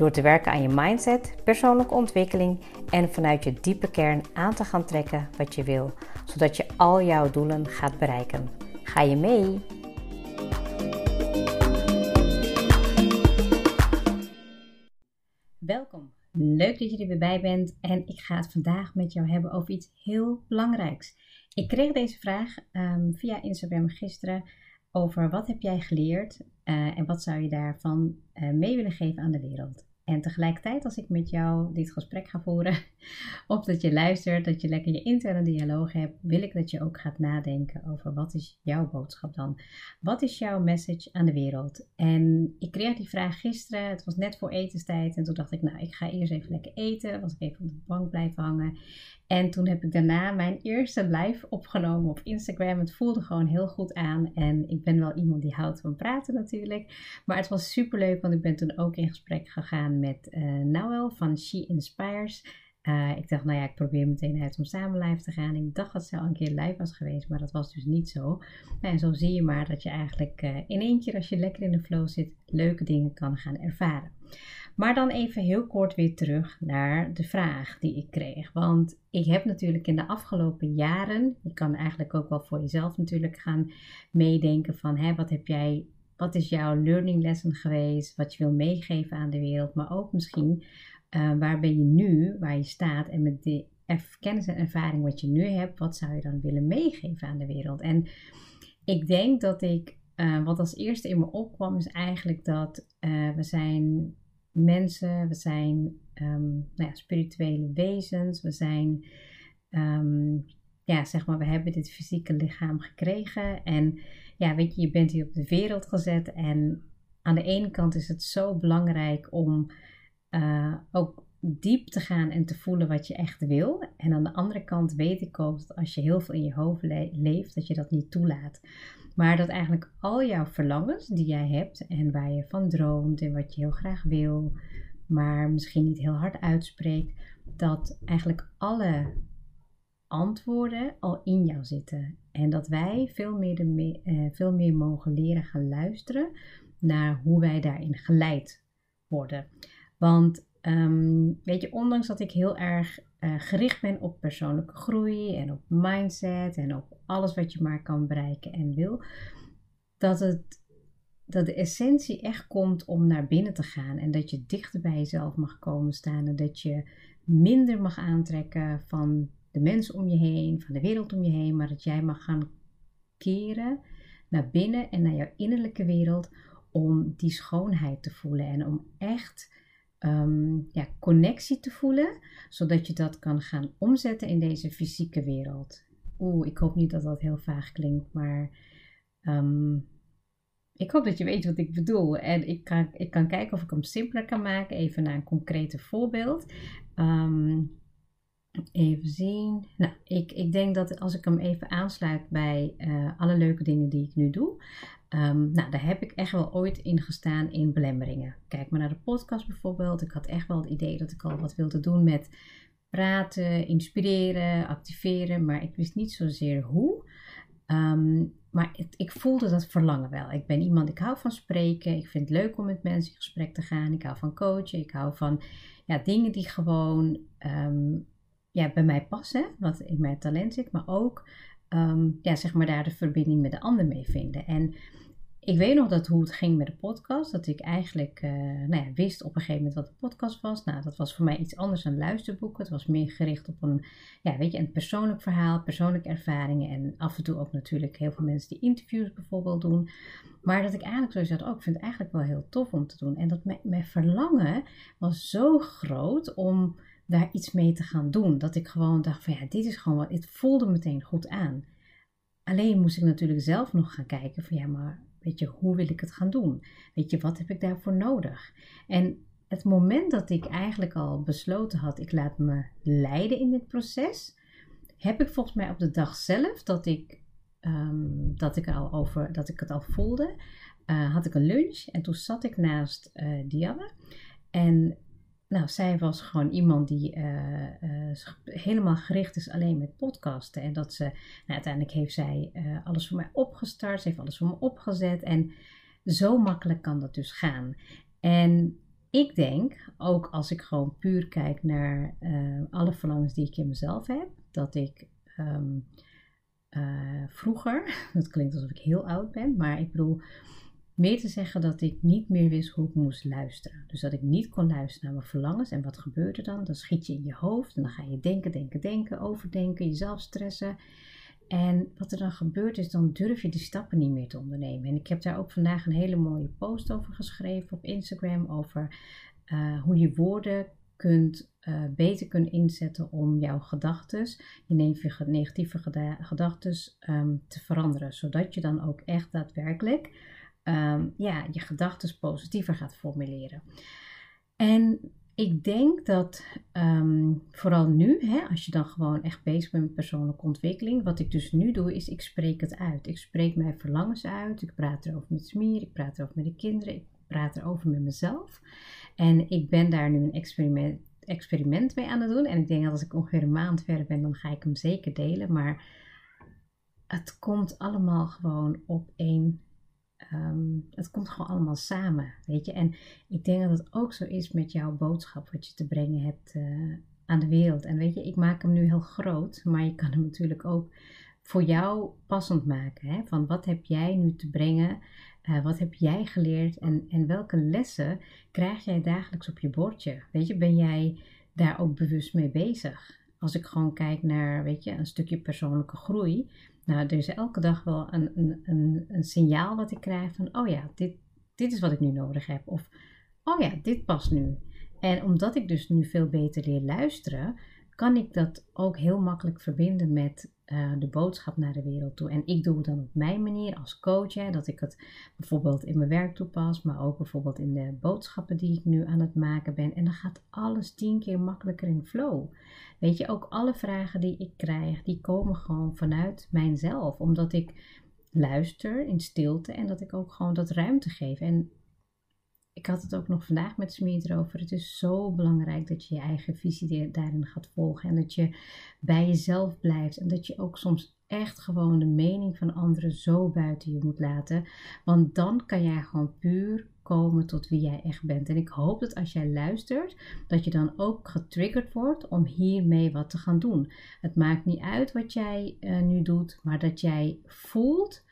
Door te werken aan je mindset, persoonlijke ontwikkeling en vanuit je diepe kern aan te gaan trekken wat je wil, zodat je al jouw doelen gaat bereiken. Ga je mee? Welkom. Leuk dat je er weer bij bent en ik ga het vandaag met jou hebben over iets heel belangrijks. Ik kreeg deze vraag um, via Instagram gisteren over wat heb jij geleerd uh, en wat zou je daarvan uh, mee willen geven aan de wereld. En tegelijkertijd, als ik met jou dit gesprek ga voeren, of dat je luistert, dat je lekker je interne dialoog hebt, wil ik dat je ook gaat nadenken over wat is jouw boodschap dan? Wat is jouw message aan de wereld? En ik kreeg die vraag gisteren, het was net voor etenstijd, en toen dacht ik, nou, ik ga eerst even lekker eten, was ik even op de bank blijven hangen. En toen heb ik daarna mijn eerste live opgenomen op Instagram. Het voelde gewoon heel goed aan. En ik ben wel iemand die houdt van praten natuurlijk. Maar het was super leuk, want ik ben toen ook in gesprek gegaan met uh, van She Inspires. Uh, ik dacht, nou ja, ik probeer meteen uit om samen live te gaan. Ik dacht dat ze al een keer live was geweest, maar dat was dus niet zo. Nou, en zo zie je maar dat je eigenlijk uh, in keer, als je lekker in de flow zit, leuke dingen kan gaan ervaren. Maar dan even heel kort weer terug naar de vraag die ik kreeg. Want ik heb natuurlijk in de afgelopen jaren, je kan eigenlijk ook wel voor jezelf natuurlijk gaan meedenken van hè, wat heb jij, wat is jouw learning lesson geweest, wat je wil meegeven aan de wereld, maar ook misschien uh, waar ben je nu, waar je staat en met de kennis en ervaring wat je nu hebt, wat zou je dan willen meegeven aan de wereld? En ik denk dat ik, uh, wat als eerste in me opkwam, is eigenlijk dat uh, we zijn mensen, we zijn um, nou ja, spirituele wezens, we zijn, um, ja, zeg maar, we hebben dit fysieke lichaam gekregen. En ja, weet je, je bent hier op de wereld gezet. En aan de ene kant is het zo belangrijk om uh, ook diep te gaan en te voelen wat je echt wil. En aan de andere kant weet ik ook dat als je heel veel in je hoofd le leeft, dat je dat niet toelaat. Maar dat eigenlijk al jouw verlangens die jij hebt en waar je van droomt en wat je heel graag wil, maar misschien niet heel hard uitspreekt, dat eigenlijk alle antwoorden al in jou zitten. En dat wij veel meer, de, uh, veel meer mogen leren gaan luisteren naar hoe wij daarin geleid worden. Want um, weet je, ondanks dat ik heel erg uh, gericht ben op persoonlijke groei en op mindset en op alles wat je maar kan bereiken en wil, dat, het, dat de essentie echt komt om naar binnen te gaan en dat je dichter bij jezelf mag komen staan en dat je minder mag aantrekken van de mensen om je heen, van de wereld om je heen, maar dat jij mag gaan keren naar binnen en naar jouw innerlijke wereld om die schoonheid te voelen en om echt um, ja, connectie te voelen, zodat je dat kan gaan omzetten in deze fysieke wereld. Oeh, ik hoop niet dat dat heel vaag klinkt, maar um, ik hoop dat je weet wat ik bedoel. En ik kan, ik kan kijken of ik hem simpeler kan maken, even naar een concrete voorbeeld. Um, even zien. Nou, ik, ik denk dat als ik hem even aansluit bij uh, alle leuke dingen die ik nu doe, Um, nou, daar heb ik echt wel ooit in gestaan in belemmeringen. Kijk maar naar de podcast bijvoorbeeld. Ik had echt wel het idee dat ik al wat wilde doen met praten, inspireren, activeren, maar ik wist niet zozeer hoe. Um, maar ik voelde dat verlangen wel. Ik ben iemand, ik hou van spreken. Ik vind het leuk om met mensen in gesprek te gaan. Ik hou van coachen. Ik hou van ja, dingen die gewoon um, ja, bij mij passen, wat in mijn talent zit, maar ook um, ja, zeg maar daar de verbinding met de ander mee vinden. En ik weet nog dat hoe het ging met de podcast. Dat ik eigenlijk uh, nou ja, wist op een gegeven moment wat de podcast was. Nou, dat was voor mij iets anders dan luisterboeken. Het was meer gericht op een, ja, weet je, een persoonlijk verhaal, persoonlijke ervaringen. En af en toe ook natuurlijk heel veel mensen die interviews bijvoorbeeld doen. Maar dat ik eigenlijk zo zat, oh, ik vind het eigenlijk wel heel tof om te doen. En dat mijn verlangen was zo groot om daar iets mee te gaan doen. Dat ik gewoon dacht van ja, dit is gewoon wat, het voelde meteen goed aan. Alleen moest ik natuurlijk zelf nog gaan kijken van ja, maar weet je, hoe wil ik het gaan doen? Weet je, wat heb ik daarvoor nodig? En het moment dat ik eigenlijk al besloten had, ik laat me leiden in dit proces, heb ik volgens mij op de dag zelf dat ik, ehm, dat ik, al over, dat ik het al voelde, uh, had ik een lunch en toen zat ik naast uh, Dianne. En nou, zij was gewoon iemand die uh, helemaal gericht is alleen met podcasten. En dat ze, nou, uiteindelijk heeft zij alles voor mij opgestart, ze heeft alles voor me opgezet. En zo makkelijk kan dat dus gaan. En ik denk, ook als ik gewoon puur kijk naar alle verlangens die ik in mezelf heb, dat ik ehm, vroeger, dat klinkt alsof ik heel oud ben, maar ik bedoel meer te zeggen dat ik niet meer wist hoe ik moest luisteren. Dus dat ik niet kon luisteren naar mijn verlangens. En wat gebeurde dan? Dan schiet je in je hoofd en dan ga je denken, denken, denken, overdenken, jezelf stressen. En wat er dan gebeurt is, dan durf je die stappen niet meer te ondernemen. En ik heb daar ook vandaag een hele mooie post over geschreven op Instagram. Over uh, hoe je woorden kunt, uh, beter kunnen inzetten om jouw gedachten, je negatieve gedachten, um, te veranderen. Zodat je dan ook echt daadwerkelijk Ehm, ja, je gedachten positiever gaat formuleren. En ik denk dat ehm, vooral nu, hè, als je dan gewoon echt bezig bent met persoonlijke ontwikkeling, wat ik dus nu doe, is ik spreek het uit. Ik spreek mijn verlangens uit. Ik praat erover met Smier, ik praat erover met de kinderen, ik praat erover met mezelf. En ik ben daar nu een experiment, experiment mee aan het doen. En ik denk dat als ik ongeveer een maand verder ben, dan ga ik hem zeker delen. Maar het komt allemaal gewoon op één Ehm, het komt gewoon allemaal samen, weet je. En ik denk dat het ook zo is met jouw boodschap wat je te brengen hebt uh, aan de wereld. En weet je, ik maak hem nu heel groot, maar je kan hem natuurlijk ook voor jou passend maken. Hè? Van wat heb jij nu te brengen? Uh, wat heb jij geleerd? En, en welke lessen krijg jij dagelijks op je bordje? Weet je, ben jij daar ook bewust mee bezig? Als ik gewoon kijk naar, weet je, een stukje persoonlijke groei, nou, er is elke dag wel een, een, een, een signaal wat ik krijg van, oh ja, dit, dit is wat ik nu nodig heb. Of, oh ja, dit past nu. En omdat ik dus nu veel beter leer luisteren, kan ik dat ook heel makkelijk verbinden met uh, de boodschap naar de wereld toe. En ik doe het dan op mijn manier als coach, hè, dat ik het bijvoorbeeld in mijn werk toepas, maar ook bijvoorbeeld in de boodschappen die ik nu aan het maken ben. En dan gaat alles tien keer makkelijker in flow. Weet je, ook alle vragen die ik krijg, die komen gewoon vanuit mijzelf, omdat ik luister in stilte en dat ik ook gewoon dat ruimte geef. En ik had het ook nog vandaag met Smeer erover. Het is zo belangrijk dat je je eigen visie daarin gaat volgen. En dat je bij jezelf blijft. En dat je ook soms echt gewoon de mening van anderen zo buiten je moet laten. Want dan kan jij gewoon puur komen tot wie jij echt bent. En ik hoop dat als jij luistert, dat je dan ook getriggerd wordt om hiermee wat te gaan doen. Het maakt niet uit wat jij uh, nu doet, maar dat jij voelt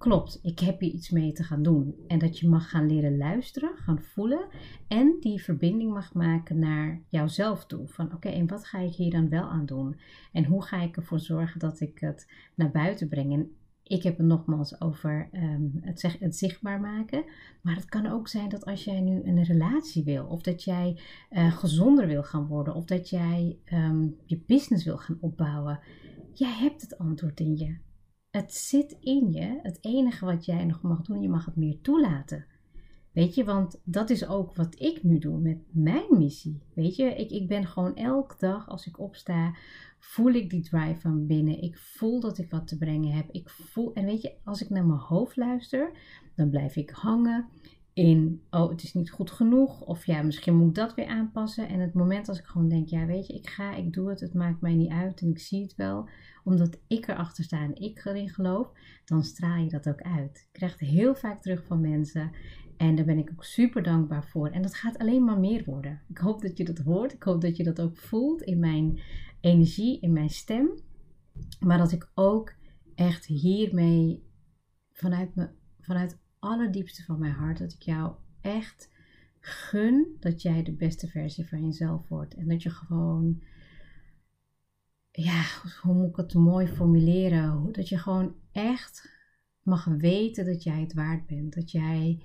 klopt, ik heb hier iets mee te gaan doen. En dat je mag gaan leren luisteren, gaan voelen en die verbinding mag maken naar jouzelf toe. Van oké, en wat ga ik hier dan wel aan doen? En hoe ga ik ervoor zorgen dat ik het naar buiten breng? En ik heb het nogmaals over um, het, zeg, het, zichtbaar maken. Maar het kan ook zijn dat als jij nu een relatie wil, of dat jij uh, gezonder wil gaan worden, of dat jij um, je business wil gaan opbouwen. Jij hebt het antwoord in je. Het zit in je. Het enige wat jij nog mag doen, je mag het meer toelaten. Weet je, want dat is ook wat ik nu doe met mijn missie. Weet je, ik, ik ben gewoon elke dag als ik opsta, voel ik die drive van binnen. Ik voel dat ik wat te brengen heb. Ik voel, en weet je, als ik naar mijn hoofd luister, dan blijf ik hangen in, oh, het is niet goed genoeg. Of ja, misschien moet ik dat weer aanpassen. En het moment als ik gewoon denk, ja, weet je, ik ga, ik doe het, het maakt mij niet uit en ik zie het wel. Omdat ik erachter sta en ik erin geloof, dan straal je dat ook uit. Ik krijg heel vaak terug van mensen. En daar ben ik ook super dankbaar voor. En dat gaat alleen maar meer worden. Ik hoop dat je dat hoort. Ik hoop dat je dat ook voelt in mijn energie, in mijn stem. Maar dat ik ook echt hiermee vanuit, me, vanuit allerdiepste van mijn hart dat ik jou echt gun dat jij de beste versie van jezelf wordt. En dat je gewoon, ja, hoe moet ik het mooi formuleren? Dat je gewoon echt mag weten dat jij het waard bent. Dat jij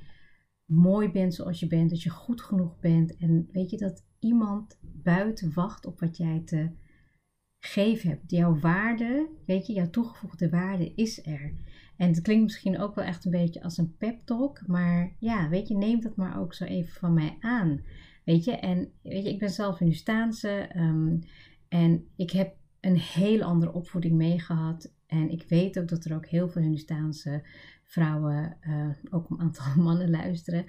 mooi bent zoals je bent. Dat je goed genoeg bent. En weet je dat iemand buiten wacht op wat jij te geven hebt. Jouw waarde, weet je, jouw toegevoegde waarde is er. En het klinkt misschien ook wel echt een beetje als een pep talk, maar ja, weet je, neem dat maar ook zo even van mij aan. Weet je, en weet je, ik ben zelf Hindustaanse um, en ik heb een heel andere opvoeding meegehad. En ik weet ook dat er ook heel veel Hindustaanse vrouwen, uh, ook een aantal mannen luisteren.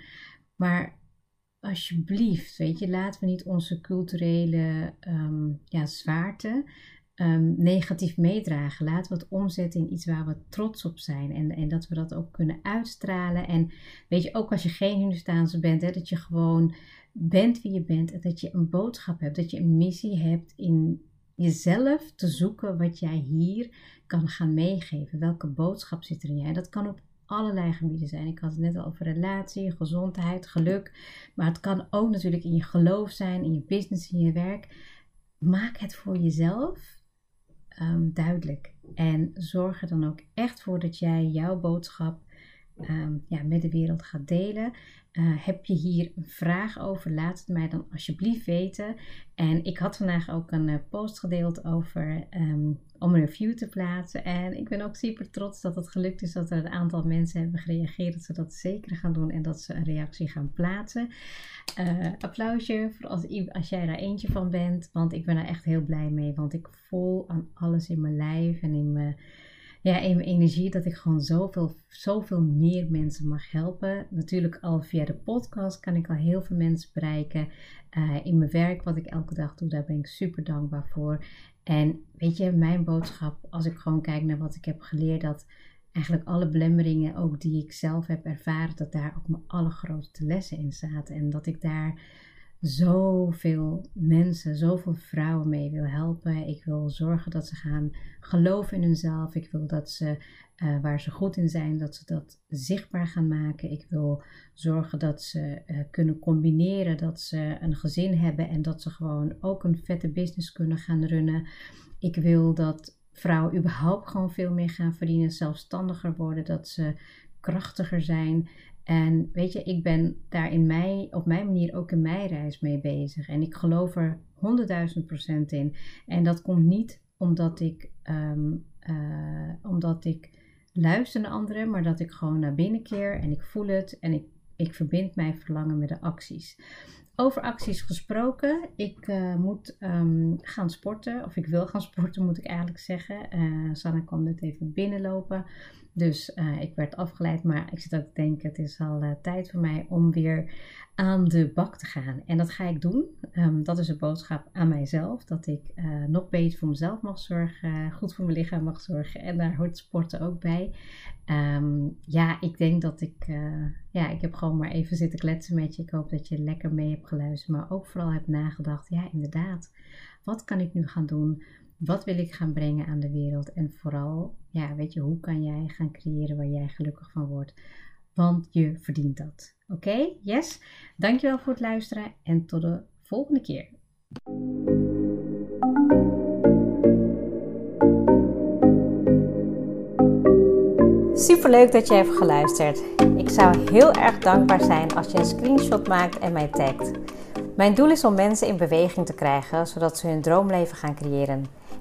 Maar alsjeblieft, weet je, laten we niet onze culturele um, ja, zwaarte um, negatief meedragen. Laten we het omzetten in iets waar we trots op zijn. En, en dat we dat ook kunnen uitstralen. En weet je, ook als je geen Hindustaanse bent, hè, dat je gewoon bent wie je bent. En dat je een boodschap hebt, dat je een missie hebt in jezelf te zoeken wat jij hier kan gaan meegeven. Welke boodschap zit er in jij? Dat kan op allerlei gebieden zijn. Ik had het net al over relatie, gezondheid, geluk. Maar het kan ook natuurlijk in je geloof zijn, in je business, in je werk. Maak het voor jezelf um, duidelijk. En zorg er dan ook echt voor dat jij jouw boodschap um, ja, met de wereld gaat delen. Uh, heb je hier een vraag over? Laat het mij dan alsjeblieft weten. En ik had vandaag ook een uh, post gedeeld over um, om een review te plaatsen. En ik ben ook super trots dat het gelukt is dat er een aantal mensen hebben gereageerd. Dat ze dat zeker gaan doen en dat ze een reactie gaan plaatsen. Uh, applausje voor als, als jij daar eentje van bent. Want ik ben daar echt heel blij mee. Want ik voel aan alles in mijn lijf en in mijn ja, in mijn energie dat ik gewoon zoveel, zoveel meer mensen mag helpen. Natuurlijk al via de podcast kan ik al heel veel mensen bereiken. Uh, in mijn werk, wat ik elke dag doe, daar ben ik super dankbaar voor. En weet je, mijn boodschap, als ik gewoon kijk naar wat ik heb geleerd, dat eigenlijk alle belemmeringen, ook die ik zelf heb ervaren, dat daar ook mijn allergrootste lessen in zaten. En dat ik daar zoveel mensen, zoveel vrouwen mee wil helpen. Ik wil zorgen dat ze gaan geloven in hunzelf. Ik wil dat ze, uh, waar ze goed in zijn, dat ze dat zichtbaar gaan maken. Ik wil zorgen dat ze uh, kunnen combineren, dat ze een gezin hebben en dat ze gewoon ook een vette business kunnen gaan runnen. Ik wil dat vrouwen überhaupt gewoon veel meer gaan verdienen, zelfstandiger worden, dat ze krachtiger zijn. En weet je, ik ben daar in op mijn manier ook in mijn reis mee bezig. En ik geloof er 100.000 procent in. En dat komt niet omdat ik, um, uh, omdat ik luister naar anderen, maar dat ik gewoon naar binnen keer en ik voel het en ik, ik verbind mijn verlangen met de acties. Over acties gesproken, ik uh, moet um, gaan sporten, of ik wil gaan sporten moet ik eigenlijk zeggen. Uh, Sanne kwam net even binnenlopen. Dus uh, ik werd afgeleid, maar ik zit ook te denken, het is al uh, tijd voor mij om weer aan de bak te gaan. En dat ga ik doen. Um, dat is een boodschap aan mijzelf, dat ik uh, nog beter voor mezelf mag zorgen, goed voor mijn lichaam mag zorgen. En daar hoort sporten ook bij. Um, ja, ik denk dat ik, ja, ik heb gewoon maar even zitten kletsen met je. Ik hoop dat je lekker mee hebt geluisterd, maar ook vooral hebt nagedacht, ja inderdaad, wat kan ik nu gaan doen? Wat wil ik gaan brengen aan de wereld? En vooral, ja, weet je, hoe kan jij gaan creëren waar jij gelukkig van wordt? Want je verdient dat. Oké? Yes? Dankjewel voor het luisteren en tot de volgende keer. Super leuk dat je hebt geluisterd. Ik zou heel erg dankbaar zijn als je een screenshot maakt en mij tagt. Mijn doel is om mensen in beweging te krijgen, zodat ze hun droomleven gaan creëren.